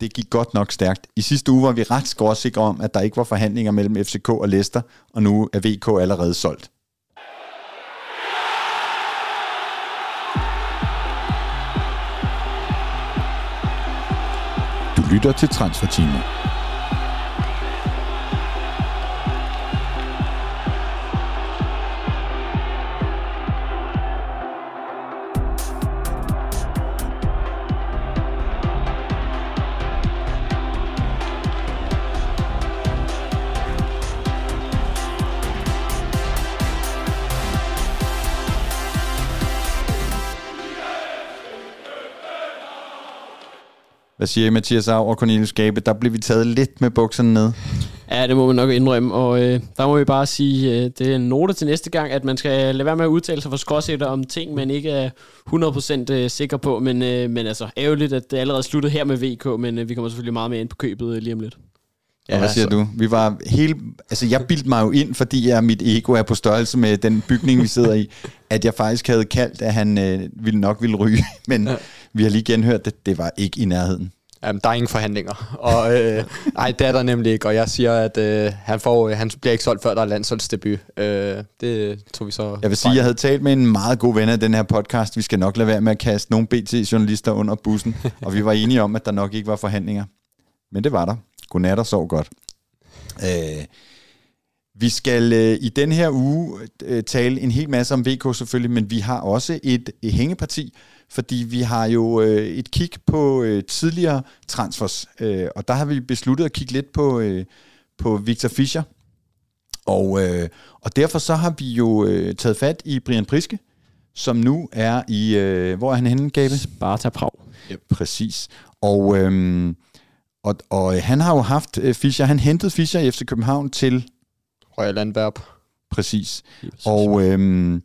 det gik godt nok stærkt. I sidste uge var vi ret skråsikre om, at der ikke var forhandlinger mellem FCK og Leicester, og nu er VK allerede solgt. Du lytter til Transfertimer. Siger Mathias Au og Cornelius Gabe? Der blev vi taget lidt med bukserne ned. Ja, det må man nok indrømme, og øh, der må vi bare sige, øh, det er en note til næste gang, at man skal lade være med at udtale sig for skråsikker om ting, man ikke er 100% øh, sikker på, men, øh, men altså ærgerligt, at det allerede sluttede her med VK, men øh, vi kommer selvfølgelig meget mere ind på købet øh, lige om lidt. Ja, hvad siger altså. du? Vi var helt, altså jeg bildte mig jo ind, fordi jeg, mit ego er på størrelse med den bygning, vi sidder i, at jeg faktisk havde kaldt, at han øh, ville nok ville ryge, men ja. vi har lige genhørt det, det var ikke i nærheden. Jamen, der er ingen forhandlinger. Og, øh, ej, det er der nemlig ikke. Og jeg siger, at øh, han, får, han bliver ikke solgt, før der er landsholdsdebut. Øh, det tror vi så... Jeg vil sige, at jeg havde talt med en meget god ven af den her podcast. Vi skal nok lade være med at kaste nogle BT-journalister under bussen. og vi var enige om, at der nok ikke var forhandlinger. Men det var der. Godnat og sov godt. Øh, vi skal øh, i den her uge øh, tale en hel masse om VK selvfølgelig, men vi har også et, et hængeparti, fordi vi har jo øh, et kig på øh, tidligere transfers, øh, og der har vi besluttet at kigge lidt på, øh, på Victor Fischer, og, øh, og derfor så har vi jo øh, taget fat i Brian Priske, som nu er i, øh, hvor er han henne, Gabe? Sparta Prag. Ja, præcis. Og, øh, og, og han har jo haft øh, Fischer, han hentede Fischer i FC København til... Royal Antwerp. Præcis. Og, øhm,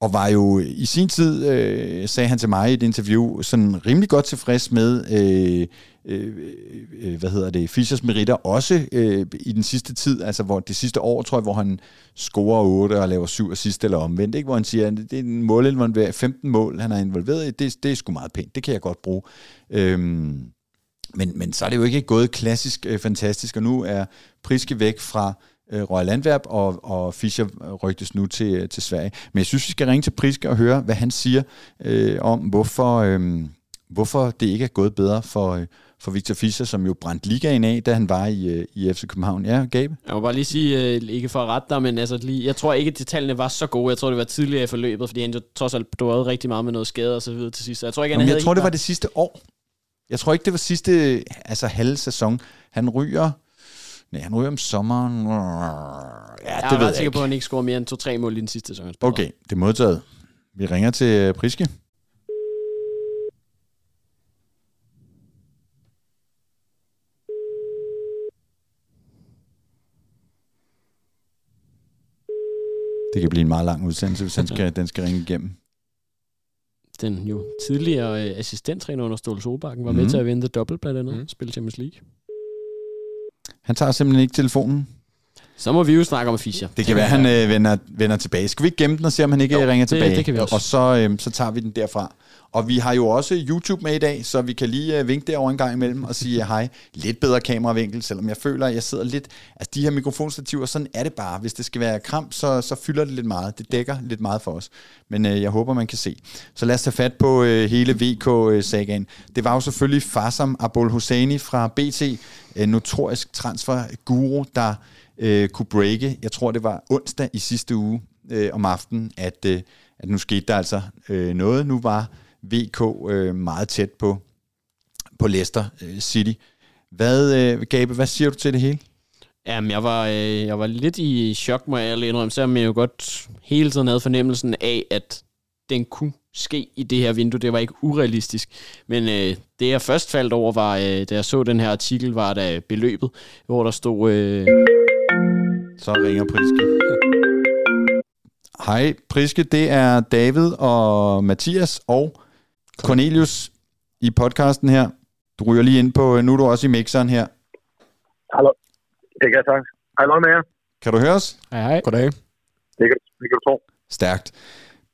og var jo i sin tid, øh, sagde han til mig i et interview, sådan rimelig godt tilfreds med, øh, øh, øh hvad hedder det, Fischers meritter, også øh, i den sidste tid, altså hvor det sidste år, tror jeg, hvor han scorer 8 og laver 7 assist eller omvendt, ikke? hvor han siger, at det er en mål, 15 mål, han er involveret i, det, det er sgu meget pænt, det kan jeg godt bruge. Øhm, men, men så er det jo ikke gået klassisk øh, fantastisk, og nu er Priske væk fra øh, Royal Antwerp, og, og Fischer rygtes nu til, øh, til Sverige. Men jeg synes, vi skal ringe til Priske og høre, hvad han siger øh, om, hvorfor, øh, hvorfor det ikke er gået bedre for, øh, for Victor Fischer, som jo brændte ligaen af, da han var i, øh, i FC København. Ja, Gabe? Jeg må bare lige sige, øh, ikke for at rette dig, men altså, lige, jeg tror ikke, at detaljerne var så gode. Jeg tror, det var tidligere i forløbet, fordi han jo trods alt dårede rigtig meget med noget skade og så videre til sidst. Jeg tror ikke, han Jamen, jeg tror, det var det sidste år. Jeg tror ikke, det var sidste altså halve sæson. Han ryger... Nej, han ryger om sommeren. Ja, jeg det er ret sikker på, at han ikke scorer mere end 2-3 mål i den sidste sæson. Okay, det er modtaget. Vi ringer til øh, Priske. Det kan blive en meget lang udsendelse, hvis den skal, den skal ringe igennem den jo tidligere øh, assistenttræner under Ståle Solbakken, var mm. med mhm. til at vinde dobbelt blandt andet, mm. spille Champions League. Han tager simpelthen ikke telefonen. Så må vi jo snakke om Fischer. Det kan være, han øh, vender, vender tilbage. Skal vi ikke gemme den og se, om han ikke jo, ringer tilbage? Det, det kan vi også. Og så, øh, så tager vi den derfra. Og vi har jo også YouTube med i dag, så vi kan lige uh, vinke derovre en gang imellem og sige hej. Lidt bedre kameravinkel, selvom jeg føler, at jeg sidder lidt... Altså de her mikrofonstativer, sådan er det bare. Hvis det skal være kram, så, så fylder det lidt meget. Det dækker lidt meget for os. Men uh, jeg håber, man kan se. Så lad os tage fat på uh, hele VK-sagaen. Det var jo selvfølgelig Farsam Abul Hosseini fra BT, uh, notorisk transfer-guru, der øh, kunne breake. Jeg tror, det var onsdag i sidste uge øh, om aftenen, at, øh, at nu skete der altså øh, noget. Nu var VK øh, meget tæt på, på Leicester øh, City. Hvad, øh, Gabe, hvad siger du til det hele? Jamen, jeg var, øh, jeg var lidt i chok, må jeg indrømme, selvom jeg jo godt hele tiden havde fornemmelsen af, at den kunne ske i det her vindue. Det var ikke urealistisk. Men øh, det, jeg først faldt over, var, øh, da jeg så den her artikel, var da beløbet, hvor der stod... Øh... Så ringer Priske. Hej, Priske, det er David og Mathias og Cornelius i podcasten her. Du ryger lige ind på, nu er du også i mixeren her. Hallo. Det kan jeg sagtens. Hej med jer. Kan du høre os? Hej, hej. Goddag. Det kan, det kan du tro. Stærkt.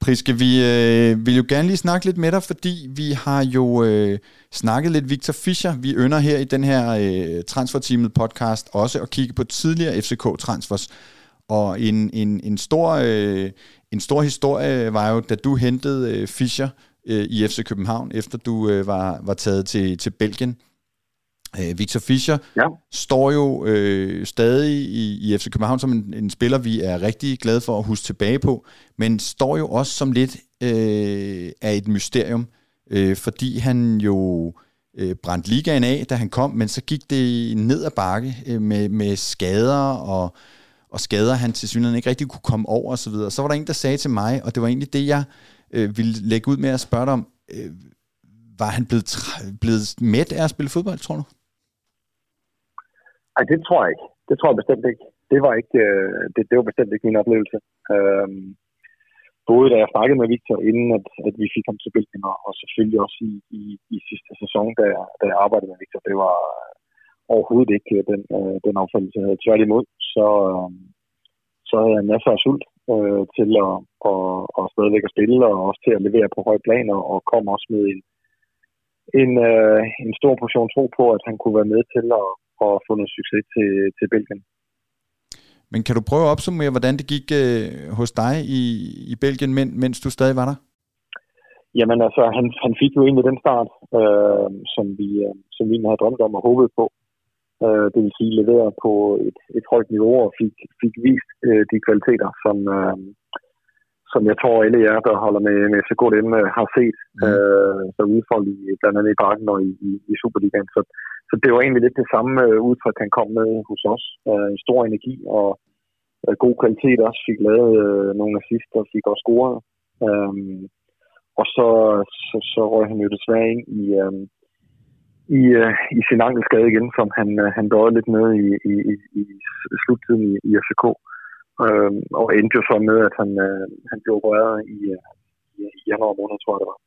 Priske, vi øh, vil jo gerne lige snakke lidt med dig, fordi vi har jo øh, snakket lidt Victor Fischer. Vi ønder her i den her øh, Transferteamet podcast også at kigge på tidligere FCK-transfers. Og en, en, en, stor, øh, en stor historie var jo, da du hentede øh, Fischer øh, i FC København, efter du øh, var, var taget til, til Belgien. Øh, Victor Fischer ja. står jo øh, stadig i, i FC København som en, en spiller, vi er rigtig glade for at huske tilbage på, men står jo også som lidt øh, af et mysterium, øh, fordi han jo øh, brændte ligaen af, da han kom, men så gik det ned ad bakke øh, med, med skader og, og skader, han til synligheden ikke rigtig kunne komme over osv. Så, så var der en, der sagde til mig, og det var egentlig det, jeg øh, ville lægge ud med at spørge dig om, øh, var han blevet, blevet mæt af at spille fodbold, tror du? Nej, det tror jeg ikke. Det tror jeg bestemt ikke. Det var ikke, øh, det, det var bestemt ikke min oplevelse. Øhm, både da jeg snakkede med Victor, inden at, at vi fik ham til Belgien, og selvfølgelig også i, i, i sidste sæson, da jeg, da jeg arbejdede med Victor, det var øh, overhovedet ikke øh, den, øh, den opfattelse, jeg havde. Tværtimod, så, øh, så havde jeg masser af sult øh, til at, og, og stadigvæk at spille, og også til at levere på høj plan, og, og kom også med en, en, øh, en stor portion tro på, at han kunne være med til at, at få noget succes til, til Belgien. Men kan du prøve at opsummere, hvordan det gik øh, hos dig i, i Belgien, mens du stadig var der? Jamen altså, han, han fik jo egentlig den start, øh, som, vi, øh, som vi havde drømt om og håbet på. Øh, det vil sige, levere på et, et højt niveau og fik, fik vist øh, de kvaliteter, som, øh, som jeg tror alle jer, der holder med, med så godt ende, har set mm. øh, så udfoldet i, blandt andet i Parken og i, i, i Superligaen. Så, så det var egentlig lidt det samme øh, udtryk, han kom med hos os. Øh, stor energi og øh, god kvalitet også. Fik lavet øh, nogle assister og fik også scoret. Øh, og så, så, så røg han jo desværre ind i, øh, i, øh, i sin ankelskade igen, som han, øh, han døde lidt med i, i, i, i sluttiden i, i FCK. Øh, og endte jo så med, at han, øh, han blev opereret i, øh, i, i januar måned, tror jeg det var.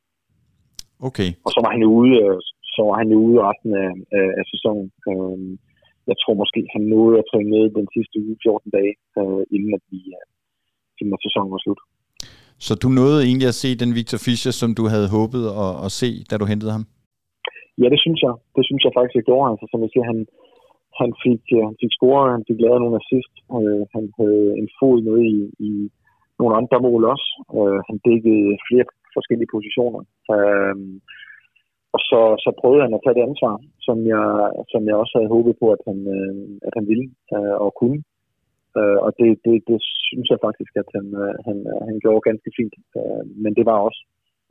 Okay. Og så var han ude, øh, så var han ude resten af, af, af sæsonen. Øh, jeg tror måske, han nåede at træne med den sidste uge, 14 dage, øh, inden at vi, øh, inden at sæsonen var slut. Så du nåede egentlig at se den Victor Fischer, som du havde håbet at, at se, da du hentede ham? Ja, det synes jeg. Det synes jeg faktisk, jeg gjorde. Altså, som jeg siger, han, han fik, øh, han fik scoret, han fik lavet nogle assist. Øh, han havde en fod med i, i nogle andre mål også. Øh, han dækkede flere forskellige positioner. Øh, og så, så prøvede han at tage det ansvar, som jeg, som jeg også havde håbet på, at han, øh, at han ville øh, og kunne. Øh, og det, det, det synes jeg faktisk, at han, øh, han, øh, han gjorde ganske fint. Øh, men det var også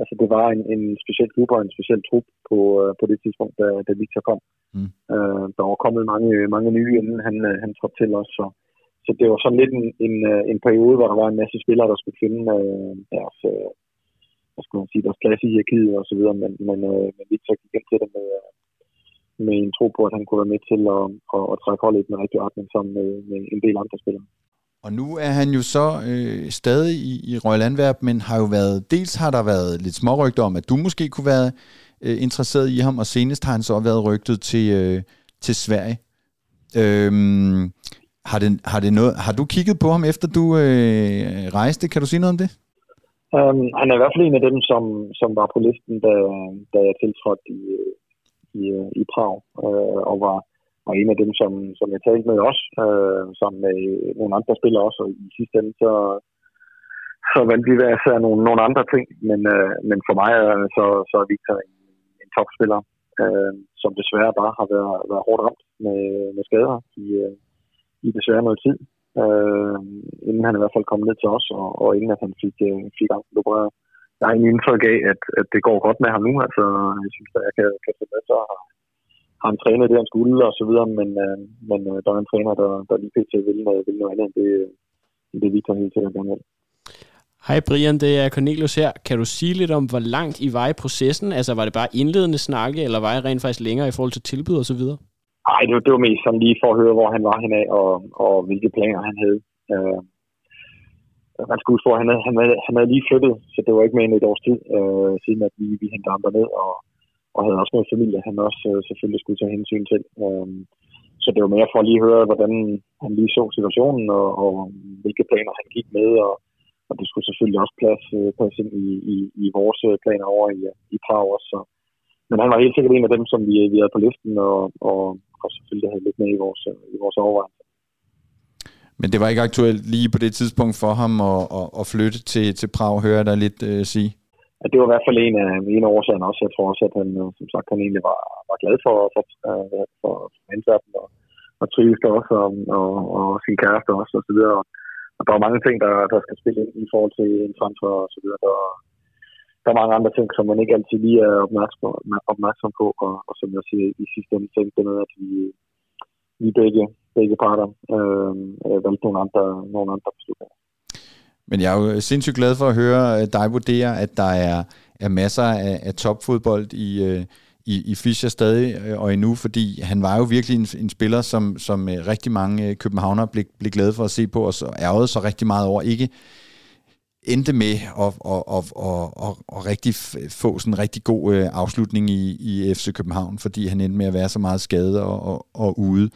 altså det var en, en speciel klub og en speciel trup på, øh, på det tidspunkt, da, da Victor kom. Mm. Øh, der var kommet mange, mange nye, inden han, øh, han trådte til os. Så, så det var sådan lidt en, en, øh, en periode, hvor der var en masse spillere, der skulle finde øh, deres, øh, hvad skal man sige, deres plads i hierarkiet og så videre, men, men, øh, men Victor gik ind til det med, med en tro på, at han kunne være med til at, at, at trække holdet i den rigtige retning sammen med, med en del andre spillere. Og nu er han jo så øh, stadig i, i Royal Antwerp, men har jo været, dels har der været lidt smårygter om, at du måske kunne være øh, interesseret i ham, og senest har han så været rygtet til, øh, til Sverige. Øhm, har, det, har, det noget, har du kigget på ham, efter du øh, rejste? Kan du sige noget om det? Um, han er i hvert fald en af dem, som, som var på listen, da, da jeg tiltrådte i, øh, i, øh, i Prag, øh, og var og en af dem, som, som jeg talte med også, øh, som med nogle andre spillere også, og i sidste ende, så, så vandt vi hver især nogle, nogle andre ting, men, øh, men for mig øh, så, så er Victor en, en topspiller, øh, som desværre bare har været, været hårdt ramt med, med skader i, øh, i desværre noget tid, øh, inden han i hvert fald kom ned til os, og, og inden at han fik, øh, fik anklen opereret. Jeg har en indtryk af, at, at det går godt med ham nu, altså jeg synes, at jeg kan, kan få med, så han trænet det, han skulle, og så videre, men, øh, men øh, der er en træner, der, der lige pt. vil noget, vil noget andet, end det, end det vi tager helt sikkert gerne Hej Brian, det er Cornelius her. Kan du sige lidt om, hvor langt I var i processen? Altså var det bare indledende snakke, eller var I rent faktisk længere i forhold til tilbud og så videre? Nej, det, det var mest sådan lige for at høre, hvor han var henad, og, og hvilke planer han havde. Uh, man skulle huske, han havde, han, havde, han havde lige flyttet, så det var ikke mere end et års tid, uh, siden at vi, vi hentede ham derned, og, og havde også noget familie, han også øh, selvfølgelig skulle tage hensyn til. Øh, så det var mere for at lige høre, hvordan han lige så situationen, og, og hvilke planer han gik med, og, og det skulle selvfølgelig også plads, øh, passe ind i, i, i vores øh, planer over i, i Prag også. Så. Men han var helt sikkert en af dem, som vi, vi havde på listen, og, og, og selvfølgelig havde lidt med i vores, øh, i vores overvejelser. Men det var ikke aktuelt lige på det tidspunkt for ham at, at, at flytte til, til Prag, hører jeg dig lidt øh, sige? At det var i hvert fald en af, en af årsagerne også. Jeg tror også, at han, øh, som sagt, han egentlig var, var glad for, for, øh, for, for indsatsen og, og trives der også, og, og, og sin kæreste også, og så videre. Og der er mange ting, der, der skal spille ind i forhold til en transfer og så videre. Der, der er mange andre ting, som man ikke altid lige er opmærksom, opmærksom på, og, og som jeg siger, i sidste ende tænkte det med, at vi, vi begge, begge parter øh, valgte nogle andre, nogle andre beslutninger. Men jeg er jo sindssygt glad for at høre øh, dig vurdere, at der er, er masser af, af topfodbold i, øh, i, i Fischer stadig øh, og endnu, fordi han var jo virkelig en, en spiller, som, som øh, rigtig mange københavnere blev, blev glade for at se på, og så ærgede sig rigtig meget over ikke endte med at, at, at, at, at, at rigtig få sådan en rigtig god øh, afslutning i, i FC København, fordi han endte med at være så meget skadet og, og, og ude.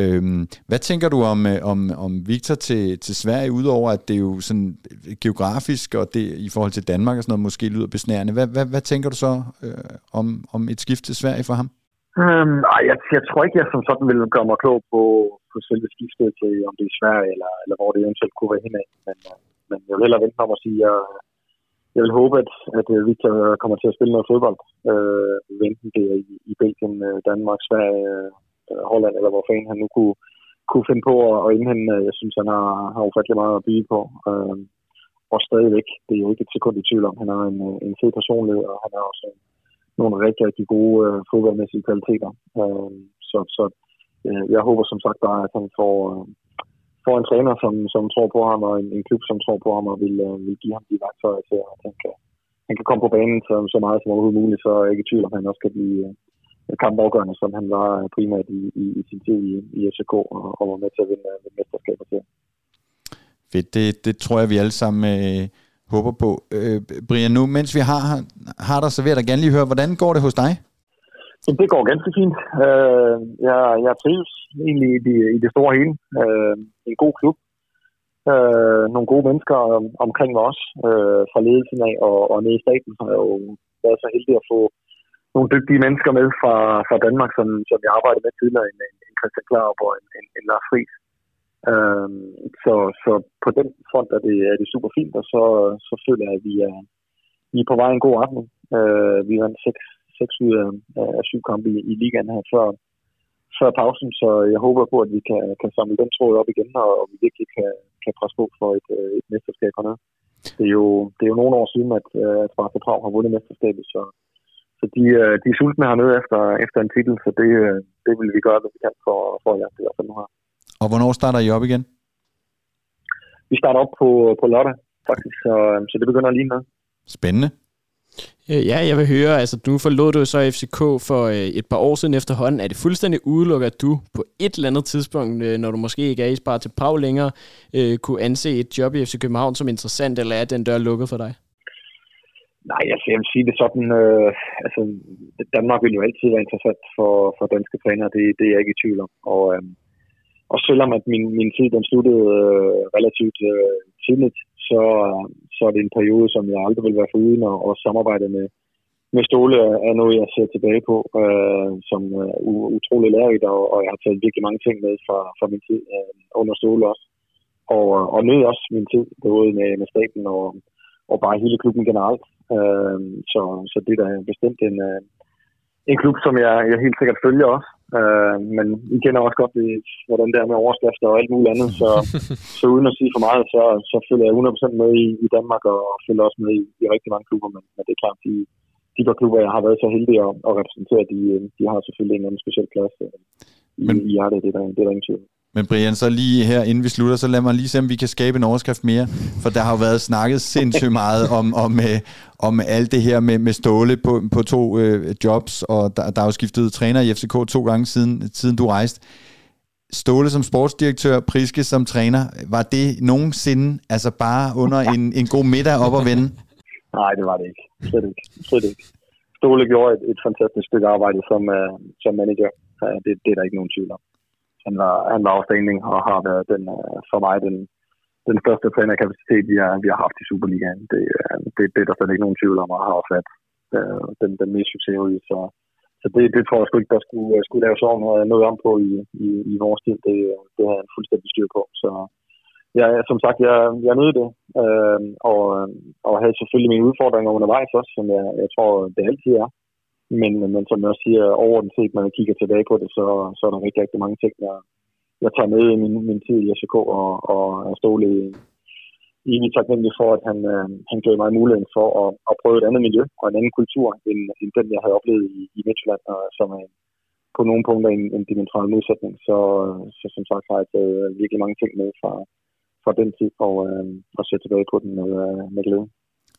Øhm, hvad tænker du om, øh, om, om Victor til, til Sverige, udover at det er jo sådan øh, geografisk, og det i forhold til Danmark og sådan noget måske lyder besnærende. Hvad, hvad, hvad tænker du så øh, om, om et skift til Sverige for ham? Øhm, ej, jeg, jeg tror ikke, jeg som sådan vil gøre mig klog på, på selve skiftet til, om det er Sverige, eller, eller hvor det eventuelt kunne være henad. Men, øh, men jeg vil hellere vente om at sige, at jeg, jeg vil håbe, at, at øh, vi kommer til at spille noget fodbold. Øh, enten det er i, i Belgien, øh, Danmark, Sverige, øh, Holland, eller hvor fanden han nu kunne, kunne finde på at, at indhente. Jeg synes, han har, har ufattelig meget at byde på. Øh, og stadigvæk, det er jo ikke et sekund i tvivl om, han har en, en fed personlighed, og han har også nogle rigtig, rigtig gode øh, fodboldmæssige kvaliteter. Øh, så så øh, jeg håber som sagt bare, at han får, øh, får en træner, som, som tror på ham, og en, en klub, som tror på ham, og vil, øh, vil give ham de værktøjer til, at han kan, han kan komme på banen så, så meget som overhovedet muligt, så er jeg ikke i tvivl om, han også kan blive øh, kampafgørende, som han var øh, primært i, i, i sin tid i, i SK og, og var med til at vinde, øh, vinde mesterskaber til. Fedt, det, det tror jeg, vi alle sammen øh, håber på. Øh, Brian, nu mens vi har, har dig, så vil jeg da gerne lige høre, hvordan går det hos dig? Det går ganske fint. Øh, jeg, jeg trives egentlig i det, i det store hele. Øh, en god klub. Øh, nogle gode mennesker om, omkring også, øh, fra ledelsen af og, og nede i staten har jeg jo været så heldig at få nogle dygtige mennesker med fra, fra Danmark, som, som jeg arbejdede med tidligere, en, en Christian Klarup og en, en, en Lars Friis. Øh, så, så på den front er det, er det super fint, og så, så føler jeg, at vi er, vi er på vej i en god retning. Øh, vi har seks, seks ud af, af syv kampe i, i ligaen her før, før pausen, så jeg håber på, at vi kan, kan samle den tråd op igen, og, og vi virkelig kan, kan presse på for et, øh, et mesterskab hernede. Det er, jo, det er jo nogle år siden, at, øh, at Sparta Prag har vundet mesterskabet, så, så de, øh, de er sultne hernede efter, efter en titel, så det, det vil vi gøre, hvad vi kan for, for at jagte i hvert fald nu her. Og hvornår starter I op igen? Vi starter op på, på lørdag, faktisk, så, så det begynder lige med. Spændende. Øh, ja, jeg vil høre, altså nu forlod du så FCK for øh, et par år siden efterhånden. Er det fuldstændig udelukket, at du på et eller andet tidspunkt, øh, når du måske ikke er i Spar til Prag længere, kunne anse et job i FC København som interessant, eller er den dør lukket for dig? Nej, altså, jeg vil sige det sådan, øh, altså Danmark vil jo altid være interessant for, for danske trænere, det, det er jeg ikke i tvivl om. Og, øh, og selvom at min, min tid den sluttede øh, relativt øh, tidligt, så, så er det en periode, som jeg aldrig vil være foruden, og, og samarbejde med, med Ståle er noget, jeg ser tilbage på øh, som uh, utrolig lærerigt, og, og jeg har taget virkelig mange ting med fra, fra min tid øh, under Ståle også. Og, og nød også min tid, både med, med staten og, og bare hele klubben generelt. Øh, så, så det er da bestemt en, øh, en klub, som jeg, jeg helt sikkert følger også. Uh, men I kender også godt, det, hvordan det er med overskrifter og alt muligt andet, så, så uden at sige for meget, så, så følger jeg 100% med i, i Danmark og følger også med i, i rigtig mange klubber, men, men det er klart, de, de der klubber, jeg har været så heldig at, at repræsentere, de, de har selvfølgelig en anden speciel plads øh, i, men, i hjertet, det er der, det er der ingen tvivl. Men Brian, så lige her, inden vi slutter, så lad mig lige se, om vi kan skabe en overskrift mere. For der har jo været snakket sindssygt meget om, om, øh, om alt det her med, med Ståle på, på to øh, jobs, og der, der er jo skiftet træner i FCK to gange siden, siden du rejste. Ståle som sportsdirektør, Priske som træner, var det nogensinde altså bare under en, en god middag op at vende? Nej, det var det ikke. Slet ikke. Slet ikke. Ståle gjorde et, et fantastisk stykke arbejde som, uh, som manager. Uh, det, det er der ikke nogen tvivl om han var, han var afstanding og har været den, øh, for mig den, den største trænerkapacitet, vi har, vi har haft i Superligaen. Det, øh, det, det er der slet ikke nogen tvivl om, og har også været øh, den, den mest succesrige. Så, så det, det tror jeg sgu ikke, der skulle, skulle laves over noget, noget om på i, i, i vores tid. Det, det har jeg fuldstændig styr på. Så ja, som sagt, jeg, jeg nød det, øh, og, og havde selvfølgelig mine udfordringer undervejs også, som jeg, jeg tror, det altid er. Men, men som jeg også siger, overordnet set, når jeg kigger tilbage på det, så, så er der rigtig, rigtig mange ting, jeg, jeg tager med i min, min tid i SK, og, og er stålig evigt taknemmelig for, at han, øh, han gav mig muligheden for at, at prøve et andet miljø og en anden kultur, end, end den, jeg havde oplevet i, i Midtjylland, og som er på nogle punkter en, en dimensional modsætning. Så, så som sagt har jeg taget virkelig mange ting med fra, fra den tid, og, øh, og sætte tilbage på den med, øh, med glæde.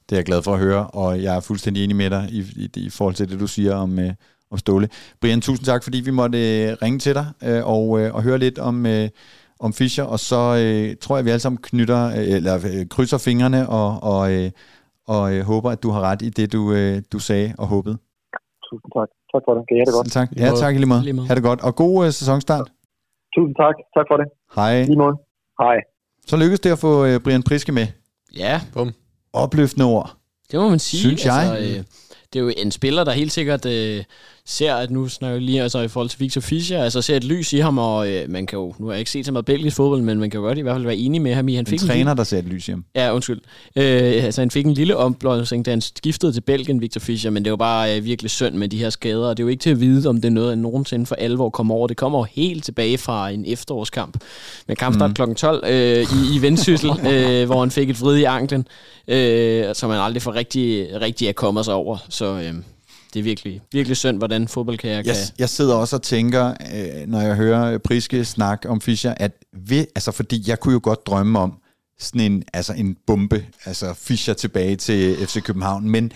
Det er jeg glad for at høre, og jeg er fuldstændig enig med dig i, i, i forhold til det, du siger om, øh, om Ståle. Brian, tusind tak, fordi vi måtte øh, ringe til dig øh, og, øh, og høre lidt om, øh, om Fischer, og så øh, tror jeg, vi alle sammen knytter, øh, eller øh, krydser fingrene og, og, øh, og øh, håber, at du har ret i det, du, øh, du sagde og håbede. Tusind tak. Tak for det. Kan I have det godt? Tak. Ja, tak i lige måde. Lige måde. Ha' det godt. Og god øh, sæsonstart. Tusind tak. Tak for det. Hej. Lige måde. Hej. Så lykkedes det at få øh, Brian Priske med. Ja, Bum. Opløftende ord. det må man sige. Synes jeg. Altså, øh, det er jo en spiller, der helt sikkert øh, ser, at nu snakker lige altså, i forhold til Victor Fischer, altså ser et lys i ham, og øh, man kan jo, nu har jeg ikke set så meget belgisk fodbold, men man kan jo godt i hvert fald være enig med ham i, han En fik en træner, der ser et lys i ham. Ja, undskyld. Øh, altså, han fik en lille omblåsning, da han skiftede til Belgien, Victor Fischer, men det var bare øh, virkelig synd med de her skader, og det er jo ikke til at vide, om det er noget, han nogensinde for alvor kommer over. Det kommer jo helt tilbage fra en efterårskamp med kampstart mm. kl. 12 øh, i, i Vendsyssel, øh, hvor han fik et vrid i anklen, øh, som han aldrig for rigtig, rigtig er kommet sig over. Så øh, det er virkelig, virkelig synd, hvordan fodboldkarriere Jeg, kan... jeg sidder også og tænker, øh, når jeg hører Priske snakke om Fischer, at ved, altså fordi jeg kunne jo godt drømme om sådan en, altså en bombe, altså Fischer tilbage til FC København, men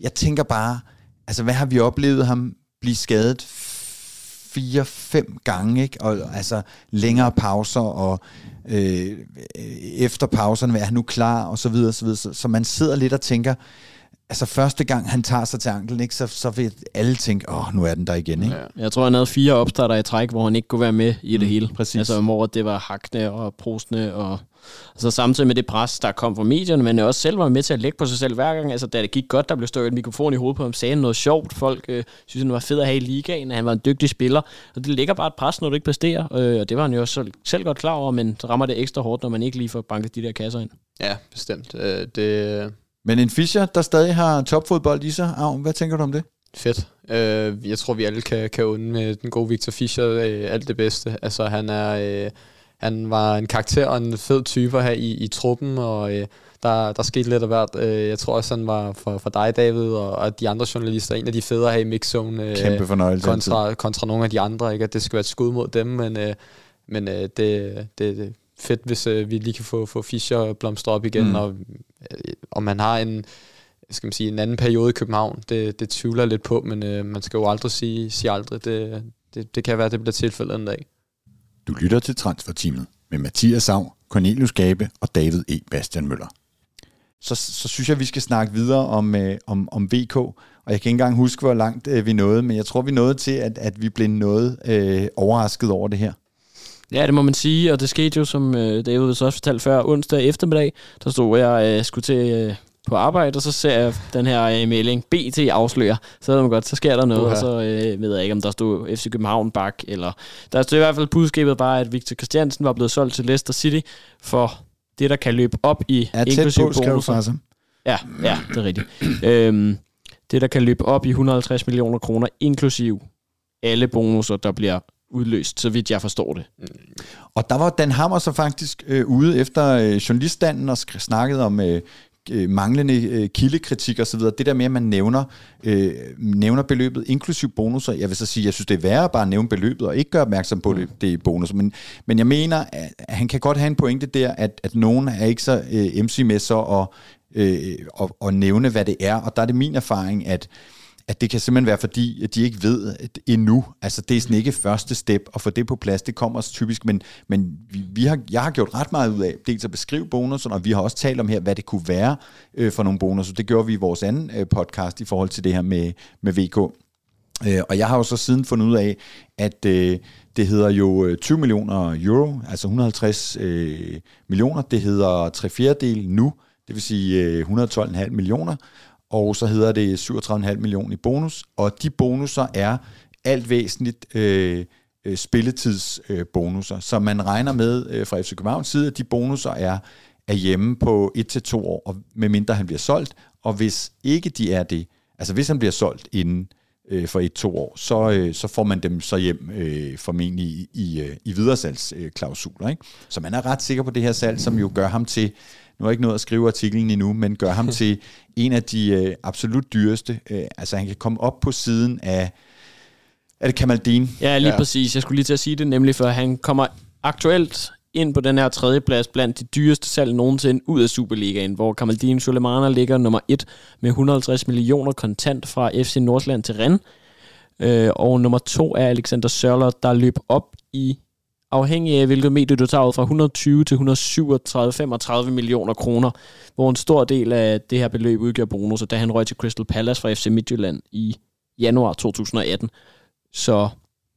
jeg tænker bare, altså hvad har vi oplevet ham blive skadet fire-fem gange, ikke? Og altså længere pauser, og øh, efter pauserne, er han nu klar, og så videre, og så videre. Så, så man sidder lidt og tænker, altså første gang han tager sig til anklen, ikke, så, så vil alle tænke, åh, oh, nu er den der igen, ikke? Jeg tror, han havde fire opstarter i træk, hvor han ikke kunne være med i det Mm, hele. præcis. Altså, hvor det var hakne og prosne, og altså, samtidig med det pres, der kom fra medierne, men også selv var med til at lægge på sig selv hver gang. Altså, da det gik godt, der blev stået en mikrofon i hovedet på ham, sagde noget sjovt. Folk øh, synes, han var fed at have i ligaen, at han var en dygtig spiller. Og det ligger bare et pres, når du ikke præsterer, øh, og det var han jo også selv, selv godt klar over, men så rammer det ekstra hårdt, når man ikke lige får banket de der kasser ind. Ja, bestemt. Øh, det, Men en Fischer, der stadig har topfodbold i sig, Arv, hvad tænker du om det? Fedt. Øh, jeg tror, vi alle kan, kan unde med den gode Victor Fischer øh, alt det bedste. Altså, han er... Øh, han var en karakter og en fed type her i, i truppen, og øh, der, der skete lidt af hvert. Øh, jeg tror også, han var for, for dig, David, og, og de andre journalister, en af de federe her i mixzone. Øh, Kæmpe fornøjelse kontra, kontra nogle af de andre. Ikke? At det skal være et skud mod dem, men, øh, men øh, det, det, det fedt, hvis øh, vi lige kan få, få Fischer blomstre op igen, Mm. og øh, om man har en, skal man sige, en anden periode i København, det, det tvivler jeg lidt på, men øh, man skal jo aldrig sige, sige aldrig. Det, det, det kan være, det bliver tilfældet en dag. Du lytter til Transferteamet med Mathias Sav, Cornelius Gabe og David E. Bastian Møller. Så, så synes jeg, vi skal snakke videre om, øh, om, om VK, og jeg kan ikke engang huske, hvor langt øh, vi nåede, men jeg tror, vi nåede til, at, at vi blev noget øh, overrasket over det her. Ja, det må man sige, og det skete jo, som øh, David også fortalte før, onsdag eftermiddag, der stod jeg øh, skulle til øh, på arbejde, og så ser jeg den her øh, melding, BT afslører, så ved man godt, så sker der noget, Uha. og så øh, ved jeg ikke, om der stod FC København bak, eller der stod i hvert fald budskabet bare, at Victor Christiansen var blevet solgt til Leicester City for det, der kan løbe op i tæt inklusive bonusser. så. Ja, ja, det er rigtigt. øhm, det, der kan løbe op i 150 millioner kroner, inklusiv alle bonusser, der bliver udløst, så vidt jeg forstår det. Og der var Dan Hammer så faktisk øh, ude efter øh, journaliststanden og snakkede om øh, øh, manglende øh, kildekritik og så videre. Det der med, at man nævner, øh, nævner beløbet inklusiv bonusser. Jeg vil så sige, jeg synes, det er værre bare at nævne beløbet og ikke gøre opmærksom på det, det er bonusser. Men, men jeg mener, at han kan godt have en pointe der, at, at nogen er ikke så øh, MC med så at, øh, at, at nævne, hvad det er. Og der er det min erfaring, at at det kan simpelthen være fordi, at de ikke ved at endnu. Altså det er sådan ikke første step at få det på plads. Det kommer også typisk, men, men vi, vi har, jeg har gjort ret meget ud af dels at beskrive bonuserne, og vi har også talt om her, hvad det kunne være øh, for nogle bonusser. Det gjorde vi i vores anden øh, podcast i forhold til det her med, med VK. Øh, og jeg har jo så siden fundet ud af, at øh, det hedder jo øh, 20 millioner euro, altså 150 øh, millioner. Det hedder 3 fjerdedel nu, det vil sige øh, 112,5 millioner. Og så hedder det 37,5 millioner i bonus. Og de bonusser er alt væsentligt øh, øh spilletidsbonusser. Øh, så man regner med øh, fra FC Københavns side, at de bonusser er, er hjemme på 1-2 år, og medmindre han bliver solgt. Og hvis ikke de er det, altså hvis han bliver solgt inden øh, for et-to år, så, øh, så får man dem så hjem øh, formentlig i, i, øh, i videresalgsklausuler. Ikke? Så man er ret sikker på det her salg, som jo gør ham til, nu har jeg ikke nået at skrive artiklen endnu, men gør ham til en af de øh, absolut dyreste. Øh, altså han kan komme op på siden af, er det Kamaldin? Ja, lige ja. præcis. Jeg skulle lige til at sige det, nemlig for han kommer aktuelt ind på den her tredje plads blandt de dyreste salg nogensinde ud af Superligaen, hvor Kamaldin Sulemana ligger nummer 1 med 150 millioner kontant fra FC Nordsjælland til Rennes. Øh, og nummer 2 er Alexander Sørler, der løb op i afhængig af hvilket medie du tager ud fra 120 til 137, 35 millioner kroner, hvor en stor del af det her beløb udgør bonusser, da han røg til Crystal Palace fra FC Midtjylland i januar 2018. Så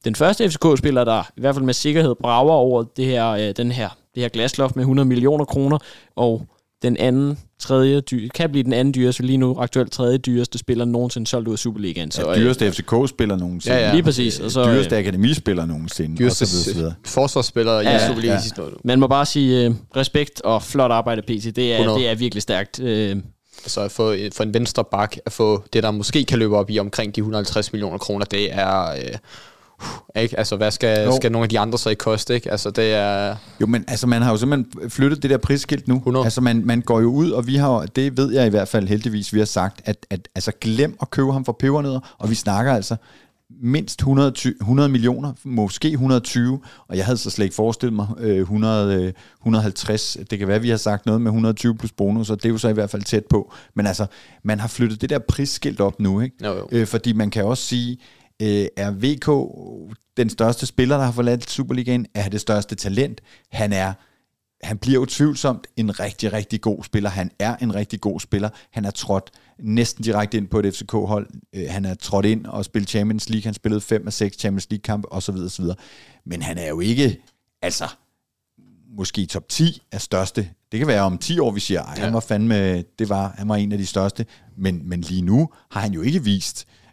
den første FCK-spiller, der i hvert fald med sikkerhed brager over det her, øh, den her, det her glasloft med 100 millioner kroner, og den anden, tredje, dy- kan blive den anden dyreste, lige nu aktuelt tredje dyreste spiller nogensinde solgt ud af Superligaen. Så, ja, dyreste FCK-spiller nogensinde. Ja, ja. Lige præcis. Og så, dyreste øh, akademispiller nogensinde. Dyreste og så videre, forsvarsspiller ja, i Superligaen ja. ja. Man må bare sige uh, respekt og flot arbejde, PC. Det er, det er virkelig stærkt. Uh, altså at få, for en venstre bak, at få det, der måske kan løbe op i omkring de 150 millioner kroner, det er... Uh, ikke? Altså, hvad skal, skal nogle af de andre så ikke koste, ikke? Altså, det er... Jo, men altså, man har jo simpelthen flyttet det der prisskilt nu. 100. Altså, man, man går jo ud, og vi har, det ved jeg i hvert fald heldigvis, vi har sagt, at, at altså, glem at købe ham for pebernødder, og vi snakker altså mindst 100, 100 millioner, måske 120, og jeg havde så slet ikke forestillet mig øh, 100, øh, 150. Det kan være, vi har sagt noget med 120 plus bonus, og det er jo så i hvert fald tæt på. Men altså, man har flyttet det der prisskilt op nu, ikke? Jo, jo. Øh, fordi man kan også sige, Øh, er VK den største spiller, der har forladt Superligaen? Er det største talent? Han er han bliver utvivlsomt en rigtig, rigtig god spiller. Han er en rigtig god spiller. Han er trådt næsten direkte ind på et FCK-hold. Øh, han er trådt ind og spillet Champions League. Han spillede 5 af 6 Champions League-kampe osv. osv. Men han er jo ikke, altså, måske top 10 af største. Det kan være om 10 år, vi siger, at han var fandme, det var, han var en af de største. Men, men lige nu har han jo ikke vist, øh,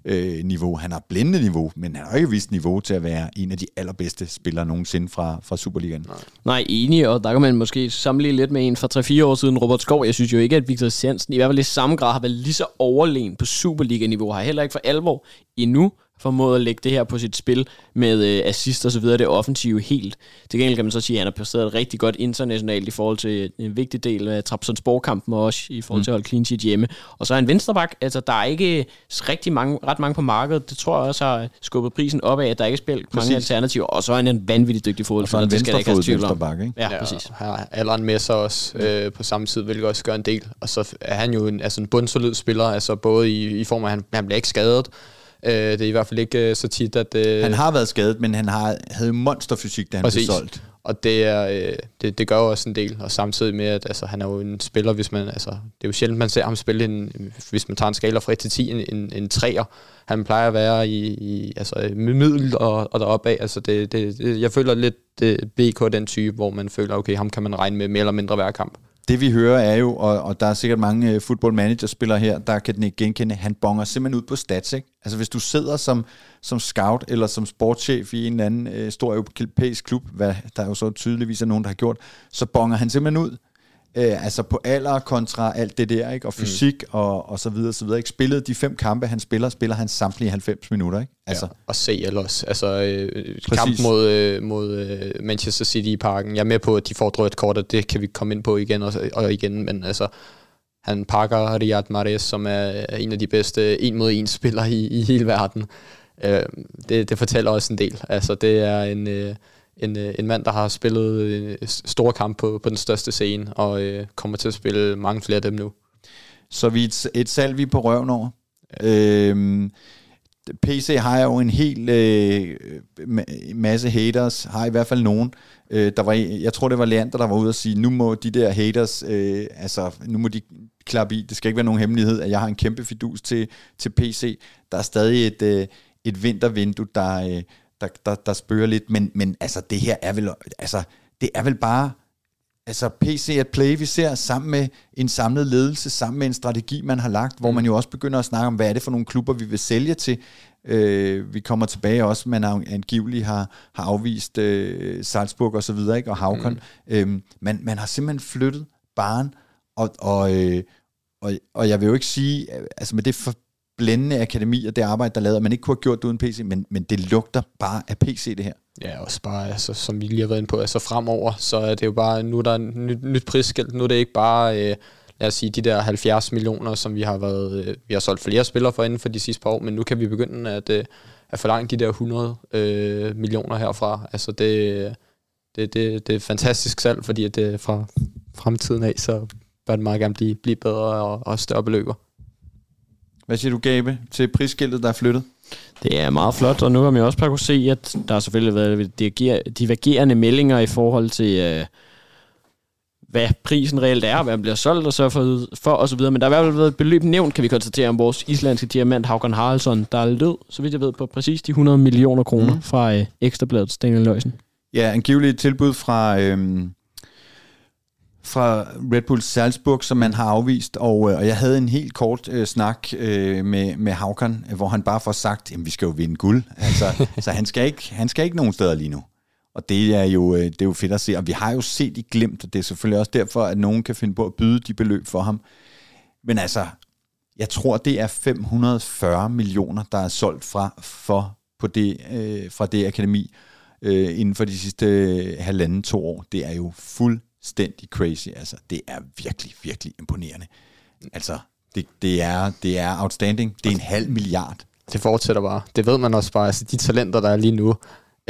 niveau. Han har blændende niveau, men han har ikke vist niveau til at være en af de allerbedste spillere nogensinde fra, fra Superligaen. Nej. Nej, enig, og der kan man måske sammenligne lidt med en fra 3-4 år siden, Robert Skov. Jeg synes jo ikke, at Victor Sensen i hvert fald i samme grad har været lige så overlegen på Superliga-niveau. Har heller ikke for alvor endnu formået at lægge det her på sit spil med øh, assist og så videre, det offensive helt. Til gengæld kan man så sige, at han har præsteret rigtig godt internationalt i forhold til en vigtig del af Trabzonspor-kampen og også i forhold til at holde clean sheet hjemme. Og så er en venstreback, altså der er ikke rigtig mange, ret mange på markedet. Det tror jeg også har skubbet prisen op af, at der ikke er spillet mange alternativer. Og så er han en vanvittig dygtig fodboldspiller. Og så er en venstrefod ikke? Ja, ja, præcis. Her er Allan med sig også øh, på samme tid, hvilket også gør en del. Og så er han jo en, altså en bundsolid spiller, altså både i, i form af, at han, han bliver ikke skadet, Øh, det er i hvert fald ikke øh, så tit, at... Øh, han har været skadet, men han har, havde monsterfysik, da han præcis. blev solgt. Og det, er, øh, det, det gør jo også en del, og samtidig med, at altså, han er jo en spiller, hvis man, altså, det er jo sjældent, man ser ham spille, en, hvis man tager en skala fra 1 til 10, en, en, en træer. Han plejer at være i, i altså, middel og, og deroppe af. Altså, det, det, jeg føler lidt det BK den type, hvor man føler, okay, ham kan man regne med mere eller mindre hver kamp. Det vi hører er jo, og, og der er sikkert mange uh, football manager spillere her, der kan den ikke genkende, han bonger simpelthen ud på stats, ikke? Altså hvis du sidder som, som scout eller som sportschef i en eller anden uh, stor europæisk klub, hvad der jo så tydeligvis er nogen, der har gjort, så bonger han simpelthen ud øh, altså på alder kontra alt det der, ikke? og mm. fysik mm. og, og så videre, så videre. Ikke? Spillet de fem kampe, han spiller, spiller han samtlige 90 minutter. Ikke? Altså. Ja, og CL også. Altså, øh, kamp mod, øh, mod øh, Manchester City i parken. Jeg er med på, at de får drødt kort, og det kan vi komme ind på igen og, og igen, men altså, han pakker Riyad Mahrez, som er en af de bedste en mod en spillere i, i hele verden. Øh, det, det fortæller også en del. Altså, det er en... Øh, en, øh, en mand, der har spillet øh, store kampe på, på den største scene, og øh, kommer til at spille mange flere af dem nu. Så vi et, et salg, vi er på røven over. Ja. Øhm, PC har jo en hel øh, masse haters, har i hvert fald nogen. Øh, der var, jeg tror, det var Leander, der var ude og sige, nu må de der haters, øh, altså nu må de klappe i. Det skal ikke være nogen hemmelighed, at jeg har en kæmpe fidus til, til PC. Der er stadig et, øh, et vintervindue, der, øh, der, der, der spørger lidt, men, men altså det her er vel, altså det er vel bare altså PC at play, vi ser sammen med en samlet ledelse, sammen med en strategi, man har lagt, hvor mm. man jo også begynder at snakke om, hvad er det for nogle klubber, vi vil sælge til. Øh, vi kommer tilbage også, man angiveligt har, har afvist øh, Salzburg og så videre, ikke? og Havkon. Mm. Øh, man, man har simpelthen flyttet barn, og, og, øh, og, og jeg vil jo ikke sige, altså med det for blændende akademi og det arbejde, der lavede, at man ikke kunne have gjort det uden PC, men, men det lugter bare af PC, det her. Ja, også bare, altså, som vi lige har været inde på, altså fremover, så er det jo bare, nu er der nyt, nyt prisskilt, nu er det ikke bare, øh, lad os sige, de der 70 millioner, som vi har været, øh, vi har solgt flere spillere for inden for de sidste par år, men nu kan vi begynde at, øh, at forlange de der 100 øh, millioner herfra. Altså det, det, det, det er fantastisk salg, fordi at det fra fremtiden af, så bør det meget gerne blive, blive bedre og, og større beløber. Hvad siger du, Gabe, til prisskiltet, der er flyttet? Det er meget flot, og nu har man også bare kunne se, at der har selvfølgelig været divergerende meldinger i forhold til, øh, hvad prisen reelt er, hvad man bliver solgt og så for, for og så videre. Men der har i hvert fald været et beløb nævnt, kan vi konstatere, om vores islandske diamant Haugen Haraldsson, der er lød, så vidt jeg ved, på præcis de 100 millioner kroner mm. fra øh, Ekstrabladets Daniel Løjsen. Ja, angiveligt tilbud fra... Øh fra Red Bull Salzburg, som man har afvist, og, øh, og jeg havde en helt kort øh, snak øh, med, med Haukan, hvor han bare får sagt, at vi skal jo vinde guld. Altså, så han skal, ikke, han skal ikke nogen steder lige nu. Og det er, jo, øh, det er jo fedt at se, og vi har jo set i glemt, og det er selvfølgelig også derfor, at nogen kan finde på at byde de beløb for ham. Men altså, jeg tror, det er 540 millioner, der er solgt fra, for, på det, øh, fra det akademi øh, inden for de sidste øh, halvanden to år. Det er jo fuld fuldstændig crazy. Altså, det er virkelig, virkelig imponerende. Altså, det, det, er, det er outstanding. Det er en halv milliard. Det fortsætter bare. Det ved man også bare. Altså, de talenter, der er lige nu,